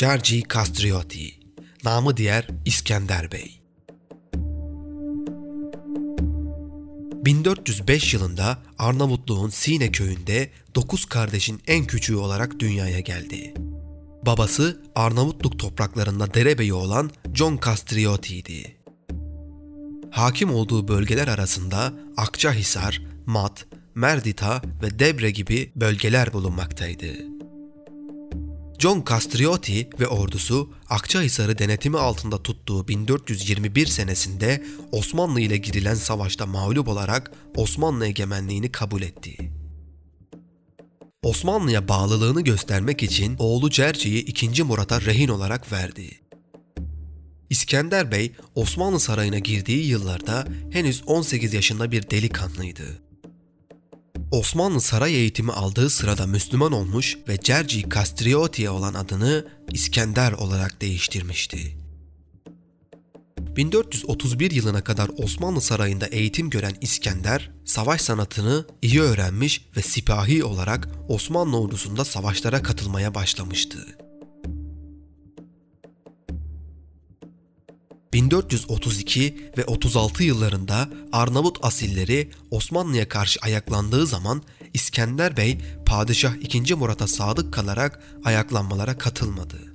Cerci Castrioti, namı diğer İskender Bey. 1405 yılında Arnavutluğun Sine köyünde 9 kardeşin en küçüğü olarak dünyaya geldi. Babası Arnavutluk topraklarında derebeyi olan John Castriotti'ydi. Hakim olduğu bölgeler arasında Akçahisar, Mat, Merdita ve Debre gibi bölgeler bulunmaktaydı. John Castriotti ve ordusu Akçahisar'ı denetimi altında tuttuğu 1421 senesinde Osmanlı ile girilen savaşta mağlup olarak Osmanlı egemenliğini kabul etti. Osmanlı'ya bağlılığını göstermek için oğlu Cerci'yi 2. Murat'a rehin olarak verdi. İskender Bey Osmanlı Sarayı'na girdiği yıllarda henüz 18 yaşında bir delikanlıydı. Osmanlı saray eğitimi aldığı sırada Müslüman olmuş ve Cerci Castriotti'ye olan adını İskender olarak değiştirmişti. 1431 yılına kadar Osmanlı Sarayı'nda eğitim gören İskender, savaş sanatını iyi öğrenmiş ve sipahi olarak Osmanlı ordusunda savaşlara katılmaya başlamıştı. 1432 ve 36 yıllarında Arnavut asilleri Osmanlı'ya karşı ayaklandığı zaman İskender Bey Padişah II. Murat'a sadık kalarak ayaklanmalara katılmadı.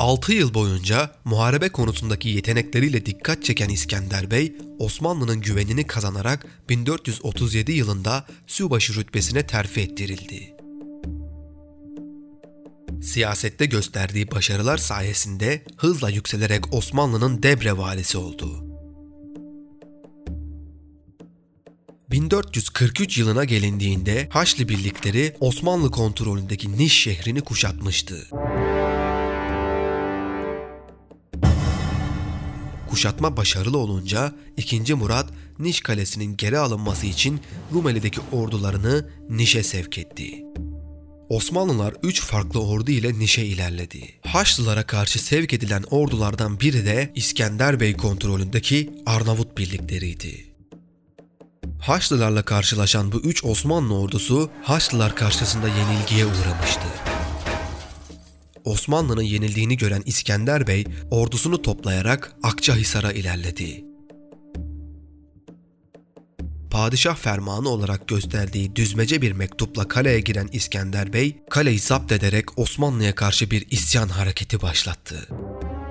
6 yıl boyunca muharebe konusundaki yetenekleriyle dikkat çeken İskender Bey, Osmanlı'nın güvenini kazanarak 1437 yılında subaşı rütbesine terfi ettirildi. Siyasette gösterdiği başarılar sayesinde hızla yükselerek Osmanlı'nın Debre valisi oldu. 1443 yılına gelindiğinde Haçlı birlikleri Osmanlı kontrolündeki Niş şehrini kuşatmıştı. Kuşatma başarılı olunca 2. Murat Niş kalesinin geri alınması için Rumeli'deki ordularını Niş'e sevk etti. Osmanlılar 3 farklı ordu ile Niş'e ilerledi. Haçlılara karşı sevk edilen ordulardan biri de İskender Bey kontrolündeki Arnavut birlikleriydi. Haçlılarla karşılaşan bu üç Osmanlı ordusu Haçlılar karşısında yenilgiye uğramıştı. Osmanlı'nın yenildiğini gören İskender Bey ordusunu toplayarak Akçahisar'a ilerledi padişah fermanı olarak gösterdiği düzmece bir mektupla kaleye giren İskender Bey, kaleyi zapt ederek Osmanlı'ya karşı bir isyan hareketi başlattı.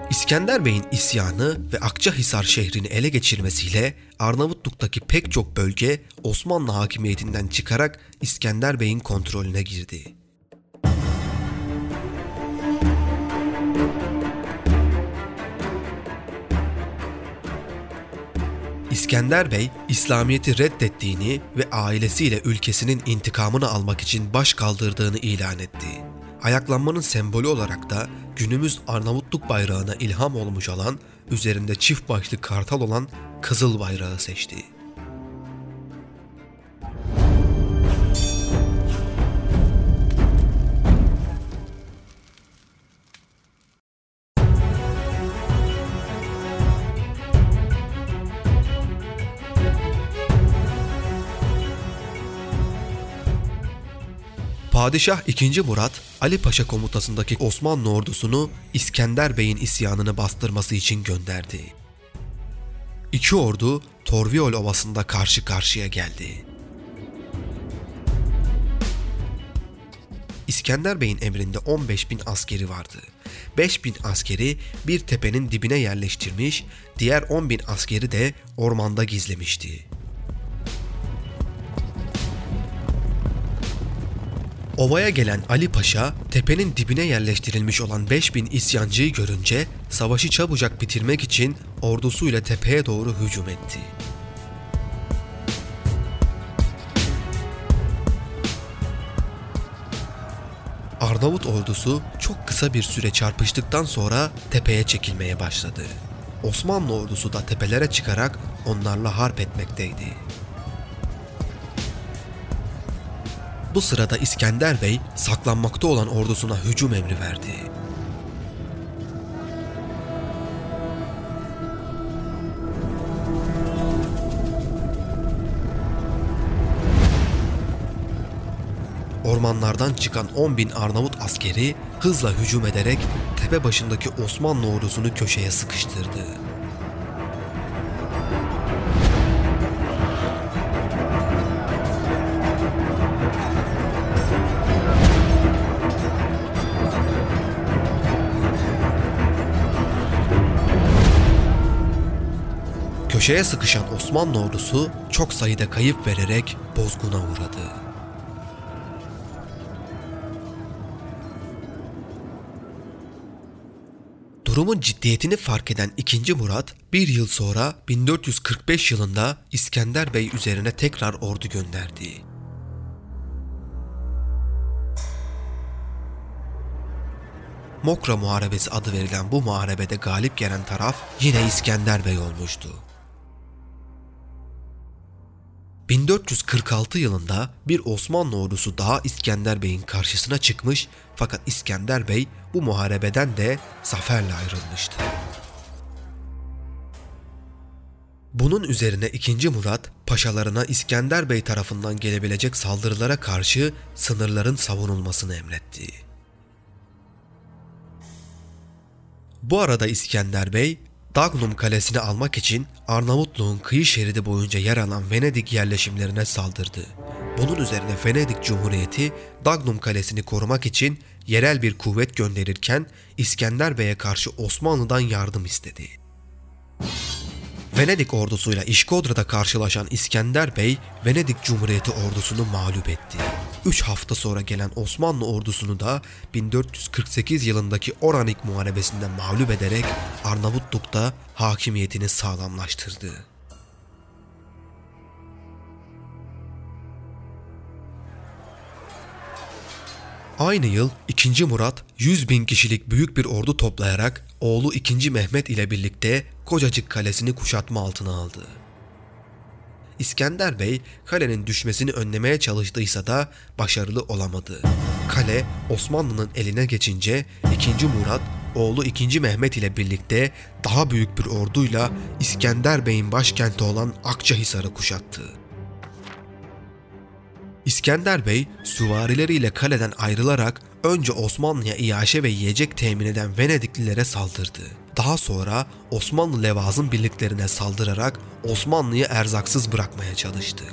İskender Bey'in isyanı ve Akçahisar şehrini ele geçirmesiyle Arnavutluk'taki pek çok bölge Osmanlı hakimiyetinden çıkarak İskender Bey'in kontrolüne girdi. İskender Bey, İslamiyet'i reddettiğini ve ailesiyle ülkesinin intikamını almak için baş kaldırdığını ilan etti. Ayaklanmanın sembolü olarak da günümüz Arnavutluk bayrağına ilham olmuş olan, üzerinde çift başlı kartal olan kızıl bayrağı seçti. Padişah II. Murat, Ali Paşa komutasındaki Osmanlı ordusunu İskender Bey'in isyanını bastırması için gönderdi. İki ordu Torviol Ovası'nda karşı karşıya geldi. İskender Bey'in emrinde 15 bin askeri vardı. 5 bin askeri bir tepenin dibine yerleştirmiş, diğer 10 bin askeri de ormanda gizlemişti. Ovaya gelen Ali Paşa, tepenin dibine yerleştirilmiş olan 5000 isyancıyı görünce savaşı çabucak bitirmek için ordusuyla tepeye doğru hücum etti. Arnavut ordusu çok kısa bir süre çarpıştıktan sonra tepeye çekilmeye başladı. Osmanlı ordusu da tepelere çıkarak onlarla harp etmekteydi. Bu sırada İskender Bey saklanmakta olan ordusuna hücum emri verdi. ormanlardan çıkan 10 bin Arnavut askeri hızla hücum ederek tepe başındaki Osmanlı ordusunu köşeye sıkıştırdı. Köşeye sıkışan Osmanlı ordusu çok sayıda kayıp vererek bozguna uğradı. Durumun ciddiyetini fark eden 2. Murat bir yıl sonra 1445 yılında İskender Bey üzerine tekrar ordu gönderdi. Mokra Muharebesi adı verilen bu muharebede galip gelen taraf yine İskender Bey olmuştu. 1446 yılında bir Osmanlı ordusu daha İskender Bey'in karşısına çıkmış fakat İskender Bey bu muharebeden de zaferle ayrılmıştı. Bunun üzerine 2. Murat paşalarına İskender Bey tarafından gelebilecek saldırılara karşı sınırların savunulmasını emretti. Bu arada İskender Bey Dagnum kalesini almak için Arnavutluğun kıyı şeridi boyunca yer alan Venedik yerleşimlerine saldırdı. Bunun üzerine Venedik Cumhuriyeti Dagnum kalesini korumak için yerel bir kuvvet gönderirken İskender Bey'e karşı Osmanlı'dan yardım istedi. Venedik ordusuyla İşkodra'da karşılaşan İskender Bey, Venedik Cumhuriyeti ordusunu mağlup etti. 3 hafta sonra gelen Osmanlı ordusunu da 1448 yılındaki Oranik Muharebesi'nde mağlup ederek Arnavutluk'ta hakimiyetini sağlamlaştırdı. Aynı yıl 2. Murat 100 bin kişilik büyük bir ordu toplayarak oğlu 2. Mehmet ile birlikte Kocacık Kalesi'ni kuşatma altına aldı. İskender Bey kalenin düşmesini önlemeye çalıştıysa da başarılı olamadı. Kale Osmanlı'nın eline geçince 2. Murat oğlu 2. Mehmet ile birlikte daha büyük bir orduyla İskender Bey'in başkenti olan Akçahisar'ı kuşattı. İskender Bey süvarileriyle kaleden ayrılarak önce Osmanlı'ya iaşe ve yiyecek temin eden Venediklilere saldırdı. Daha sonra Osmanlı levazın birliklerine saldırarak Osmanlı'yı erzaksız bırakmaya çalıştı.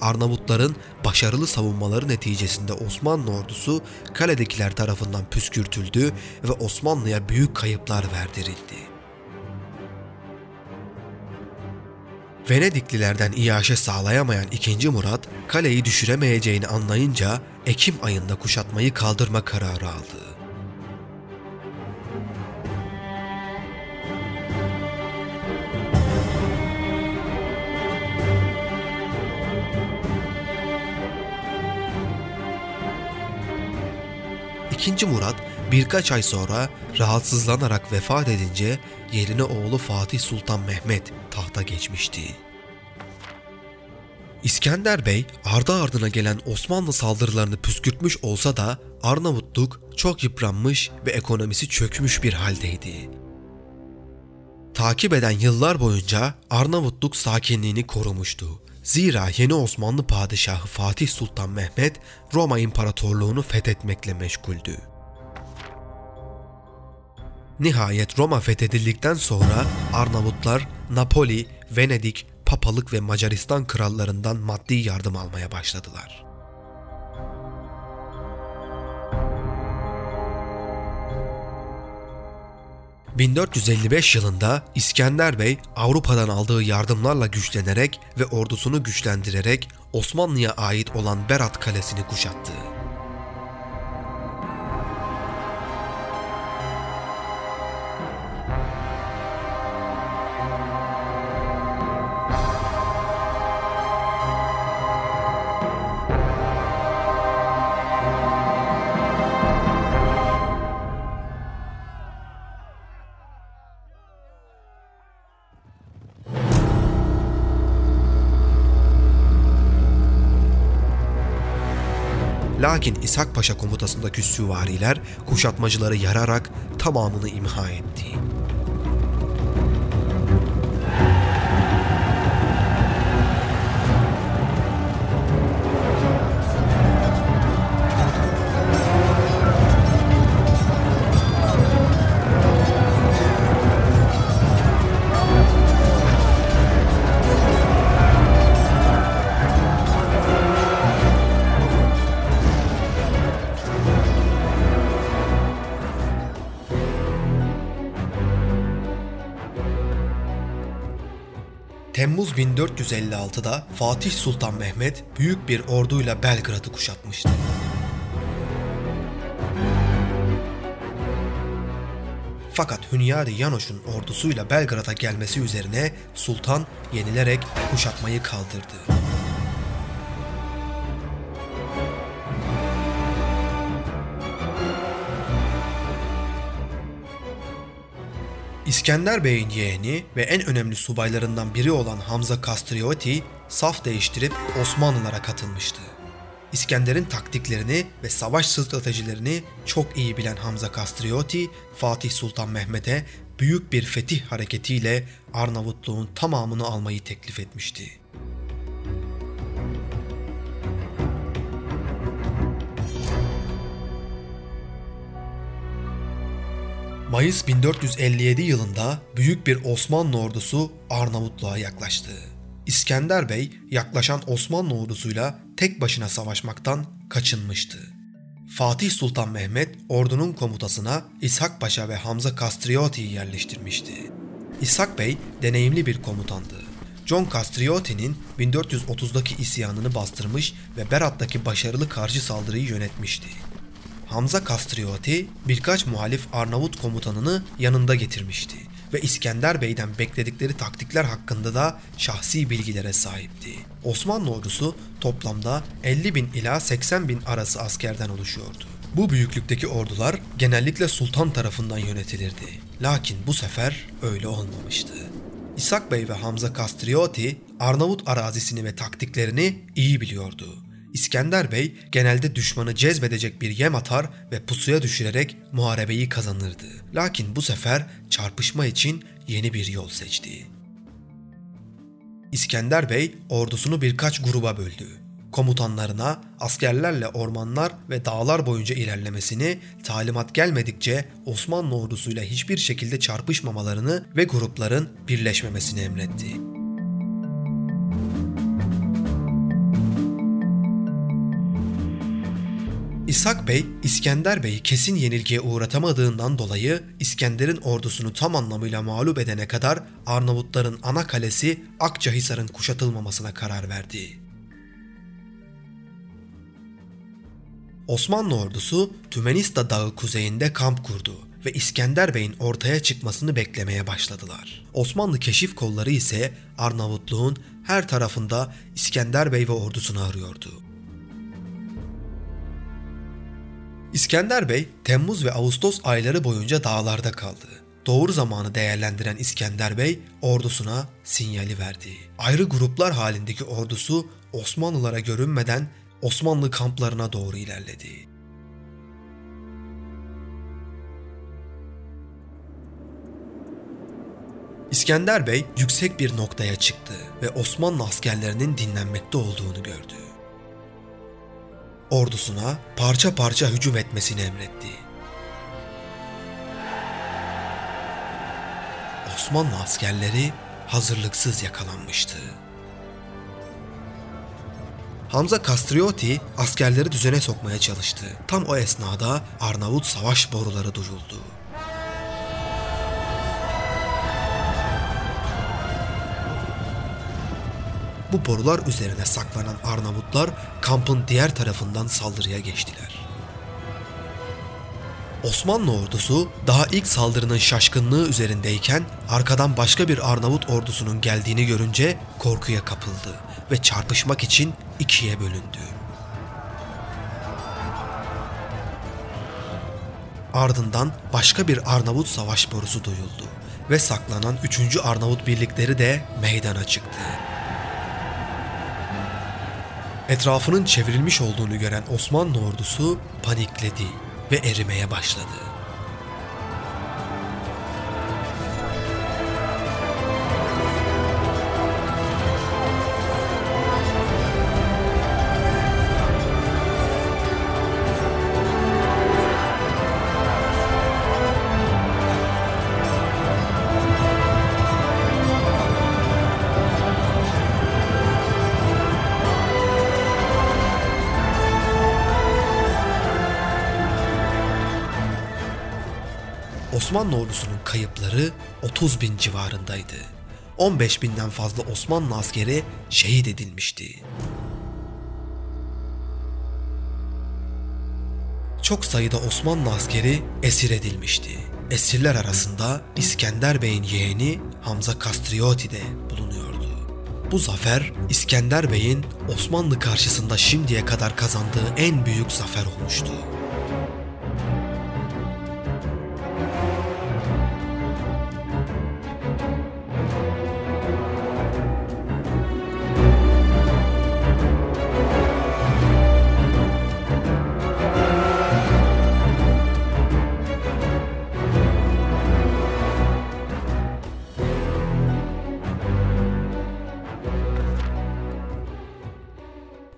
Arnavutların başarılı savunmaları neticesinde Osmanlı ordusu kaledekiler tarafından püskürtüldü ve Osmanlı'ya büyük kayıplar verdirildi. Venediklilerden iaşe sağlayamayan 2. Murat, kaleyi düşüremeyeceğini anlayınca Ekim ayında kuşatmayı kaldırma kararı aldı. İkinci Murat birkaç ay sonra rahatsızlanarak vefat edince yerine oğlu Fatih Sultan Mehmet tahta geçmişti. İskender Bey ardı ardına gelen Osmanlı saldırılarını püskürtmüş olsa da Arnavutluk çok yıpranmış ve ekonomisi çökmüş bir haldeydi. Takip eden yıllar boyunca Arnavutluk sakinliğini korumuştu. Zira yeni Osmanlı padişahı Fatih Sultan Mehmet Roma İmparatorluğunu fethetmekle meşguldü. Nihayet Roma fethedildikten sonra Arnavutlar Napoli, Venedik, Papalık ve Macaristan krallarından maddi yardım almaya başladılar. ...1455 yılında İskender Bey Avrupa'dan aldığı yardımlarla güçlenerek ve ordusunu güçlendirerek Osmanlı'ya ait olan Berat Kalesi'ni kuşattı. Lakin İshak Paşa komutasındaki süvariler kuşatmacıları yararak tamamını imha etti. Temmuz 1456'da Fatih Sultan Mehmet büyük bir orduyla Belgrad'ı kuşatmıştı. Fakat Hünyari Yanoş'un ordusuyla Belgrad'a gelmesi üzerine sultan yenilerek kuşatmayı kaldırdı. İskender Bey'in yeğeni ve en önemli subaylarından biri olan Hamza Kastrioti saf değiştirip Osmanlılara katılmıştı. İskender'in taktiklerini ve savaş stratejilerini çok iyi bilen Hamza Kastrioti, Fatih Sultan Mehmet'e büyük bir fetih hareketiyle Arnavutluğun tamamını almayı teklif etmişti. Mayıs 1457 yılında büyük bir Osmanlı ordusu Arnavutluğa yaklaştı. İskender Bey yaklaşan Osmanlı ordusuyla tek başına savaşmaktan kaçınmıştı. Fatih Sultan Mehmet ordunun komutasına İshak Paşa ve Hamza Kastrioti'yi yerleştirmişti. İshak Bey deneyimli bir komutandı. John Castriotti'nin 1430'daki isyanını bastırmış ve Berat'taki başarılı karşı saldırıyı yönetmişti. Hamza Kastriotti birkaç muhalif Arnavut komutanını yanında getirmişti ve İskender Bey'den bekledikleri taktikler hakkında da şahsi bilgilere sahipti. Osmanlı ordusu toplamda 50 bin ila 80 bin arası askerden oluşuyordu. Bu büyüklükteki ordular genellikle sultan tarafından yönetilirdi. Lakin bu sefer öyle olmamıştı. İshak Bey ve Hamza Kastriotti Arnavut arazisini ve taktiklerini iyi biliyordu. İskender Bey genelde düşmanı cezbedecek bir yem atar ve pusuya düşürerek muharebeyi kazanırdı. Lakin bu sefer çarpışma için yeni bir yol seçti. İskender Bey ordusunu birkaç gruba böldü. Komutanlarına askerlerle ormanlar ve dağlar boyunca ilerlemesini, talimat gelmedikçe Osmanlı ordusuyla hiçbir şekilde çarpışmamalarını ve grupların birleşmemesini emretti. İshak Bey, İskender Bey'i kesin yenilgiye uğratamadığından dolayı İskender'in ordusunu tam anlamıyla mağlup edene kadar Arnavutların ana kalesi Akçahisar'ın kuşatılmamasına karar verdi. Osmanlı ordusu Tümenista Dağı kuzeyinde kamp kurdu ve İskender Bey'in ortaya çıkmasını beklemeye başladılar. Osmanlı keşif kolları ise Arnavutluğun her tarafında İskender Bey ve ordusunu arıyordu. İskender Bey Temmuz ve Ağustos ayları boyunca dağlarda kaldı. Doğru zamanı değerlendiren İskender Bey ordusuna sinyali verdi. Ayrı gruplar halindeki ordusu Osmanlılara görünmeden Osmanlı kamplarına doğru ilerledi. İskender Bey yüksek bir noktaya çıktı ve Osmanlı askerlerinin dinlenmekte olduğunu gördü ordusuna parça parça hücum etmesini emretti. Osmanlı askerleri hazırlıksız yakalanmıştı. Hamza Kastrioti askerleri düzene sokmaya çalıştı. Tam o esnada Arnavut savaş boruları duyuldu. Bu borular üzerine saklanan Arnavutlar kampın diğer tarafından saldırıya geçtiler. Osmanlı ordusu daha ilk saldırının şaşkınlığı üzerindeyken arkadan başka bir Arnavut ordusunun geldiğini görünce korkuya kapıldı ve çarpışmak için ikiye bölündü. Ardından başka bir Arnavut savaş borusu duyuldu ve saklanan 3. Arnavut birlikleri de meydana çıktı. Etrafının çevrilmiş olduğunu gören Osmanlı ordusu panikledi ve erimeye başladı. Osmanlı ordusunun kayıpları 30 bin civarındaydı. 15 binden fazla Osmanlı askeri şehit edilmişti. Çok sayıda Osmanlı askeri esir edilmişti. Esirler arasında İskender Bey'in yeğeni Hamza Kastrioti de bulunuyordu. Bu zafer İskender Bey'in Osmanlı karşısında şimdiye kadar kazandığı en büyük zafer olmuştu.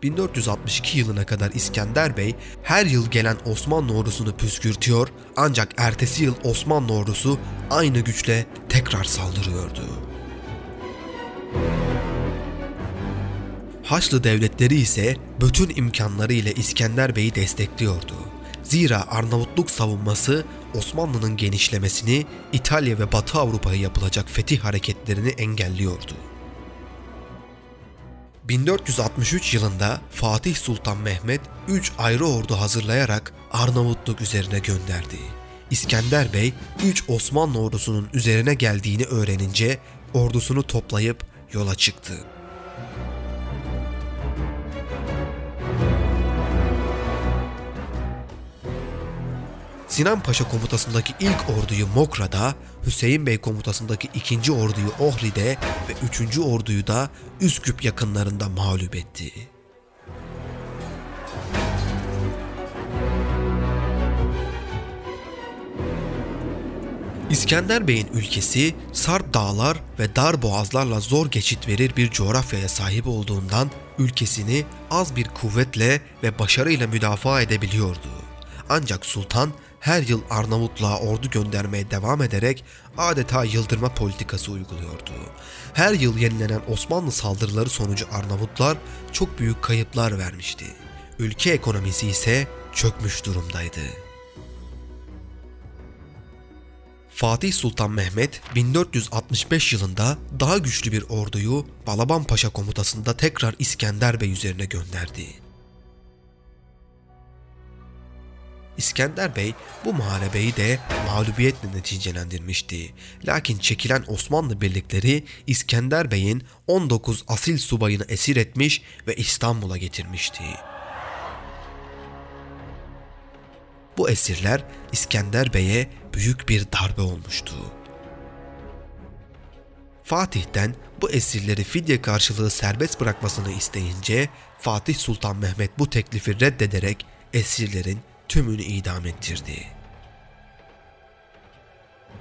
1462 yılına kadar İskender Bey her yıl gelen Osmanlı ordusunu püskürtüyor ancak ertesi yıl Osmanlı ordusu aynı güçle tekrar saldırıyordu. Haçlı devletleri ise bütün imkanları ile İskender Bey'i destekliyordu. Zira Arnavutluk savunması Osmanlı'nın genişlemesini, İtalya ve Batı Avrupa'ya yapılacak fetih hareketlerini engelliyordu. 1463 yılında Fatih Sultan Mehmet 3 ayrı ordu hazırlayarak Arnavutluk üzerine gönderdi. İskender Bey 3 Osmanlı ordusunun üzerine geldiğini öğrenince ordusunu toplayıp yola çıktı. Sinan Paşa komutasındaki ilk orduyu Mokra'da, Hüseyin Bey komutasındaki ikinci orduyu Ohri'de ve üçüncü orduyu da Üsküp yakınlarında mağlup etti. İskender Bey'in ülkesi Sarp dağlar ve dar boğazlarla zor geçit verir bir coğrafyaya sahip olduğundan ülkesini az bir kuvvetle ve başarıyla müdafaa edebiliyordu. Ancak sultan her yıl Arnavutluğa ordu göndermeye devam ederek adeta yıldırma politikası uyguluyordu. Her yıl yenilenen Osmanlı saldırıları sonucu Arnavutlar çok büyük kayıplar vermişti. Ülke ekonomisi ise çökmüş durumdaydı. Fatih Sultan Mehmet 1465 yılında daha güçlü bir orduyu Balaban Paşa komutasında tekrar İskender Bey üzerine gönderdi. İskender Bey bu muharebeyi de mağlubiyetle neticelendirmişti. Lakin çekilen Osmanlı birlikleri İskender Bey'in 19 asil subayını esir etmiş ve İstanbul'a getirmişti. Bu esirler İskender Bey'e büyük bir darbe olmuştu. Fatih'ten bu esirleri fidye karşılığı serbest bırakmasını isteyince Fatih Sultan Mehmet bu teklifi reddederek esirlerin tümünü idam ettirdi.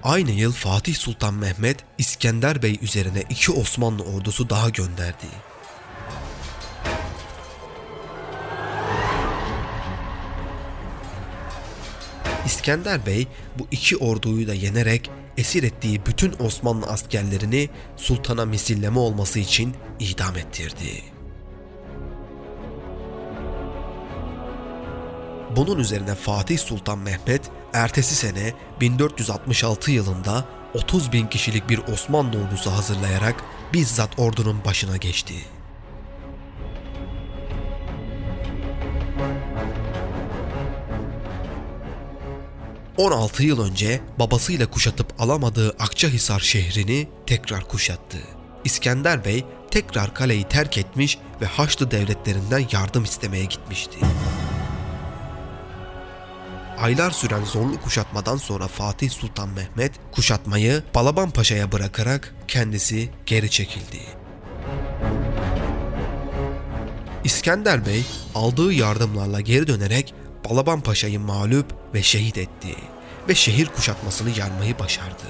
Aynı yıl Fatih Sultan Mehmet İskender Bey üzerine iki Osmanlı ordusu daha gönderdi. İskender Bey bu iki orduyu da yenerek esir ettiği bütün Osmanlı askerlerini sultana misilleme olması için idam ettirdi. Bunun üzerine Fatih Sultan Mehmet ertesi sene 1466 yılında 30 bin kişilik bir Osmanlı ordusu hazırlayarak bizzat ordunun başına geçti. ...16 yıl önce babasıyla kuşatıp alamadığı Akçahisar şehrini tekrar kuşattı. İskender Bey tekrar kaleyi terk etmiş ve Haçlı devletlerinden yardım istemeye gitmişti. Aylar süren zorlu kuşatmadan sonra Fatih Sultan Mehmet kuşatmayı Balaban Paşa'ya bırakarak kendisi geri çekildi. İskender Bey aldığı yardımlarla geri dönerek Balaban Paşa'yı mağlup ve şehit etti ve şehir kuşatmasını yarmayı başardı.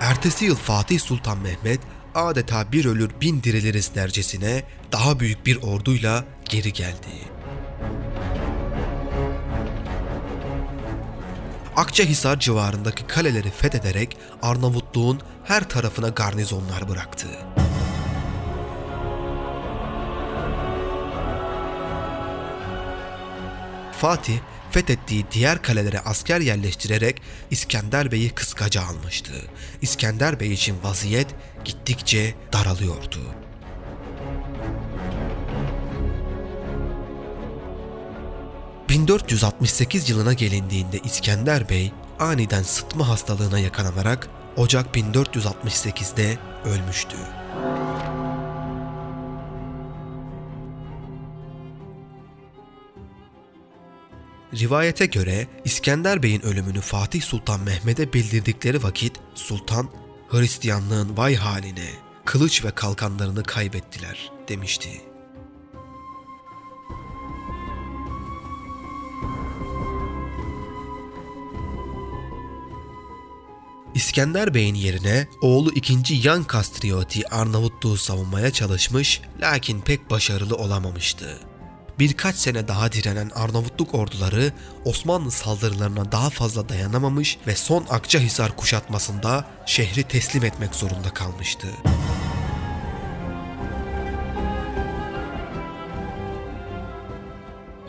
Ertesi yıl Fatih Sultan Mehmet adeta bir ölür bin diriliriz dercesine daha büyük bir orduyla geri geldi. Akçahisar civarındaki kaleleri fethederek Arnavutluğun her tarafına garnizonlar bıraktı. Fatih fethettiği diğer kalelere asker yerleştirerek İskender Bey'i kıskaca almıştı. İskender Bey için vaziyet gittikçe daralıyordu. ...1468 yılına gelindiğinde İskender Bey aniden sıtma hastalığına yakalanarak Ocak 1468'de ölmüştü. Rivayete göre İskender Bey'in ölümünü Fatih Sultan Mehmet'e bildirdikleri vakit sultan Hristiyanlığın vay haline kılıç ve kalkanlarını kaybettiler demişti. İskender Bey'in yerine oğlu 2. Yan Kastrioti Arnavutluğu savunmaya çalışmış lakin pek başarılı olamamıştı. Birkaç sene daha direnen Arnavutluk orduları Osmanlı saldırılarına daha fazla dayanamamış ve son Akçahisar kuşatmasında şehri teslim etmek zorunda kalmıştı.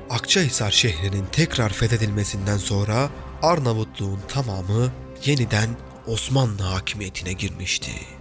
Akçahisar şehrinin tekrar fethedilmesinden sonra Arnavutluğun tamamı yeniden Osmanlı hakimiyetine girmişti.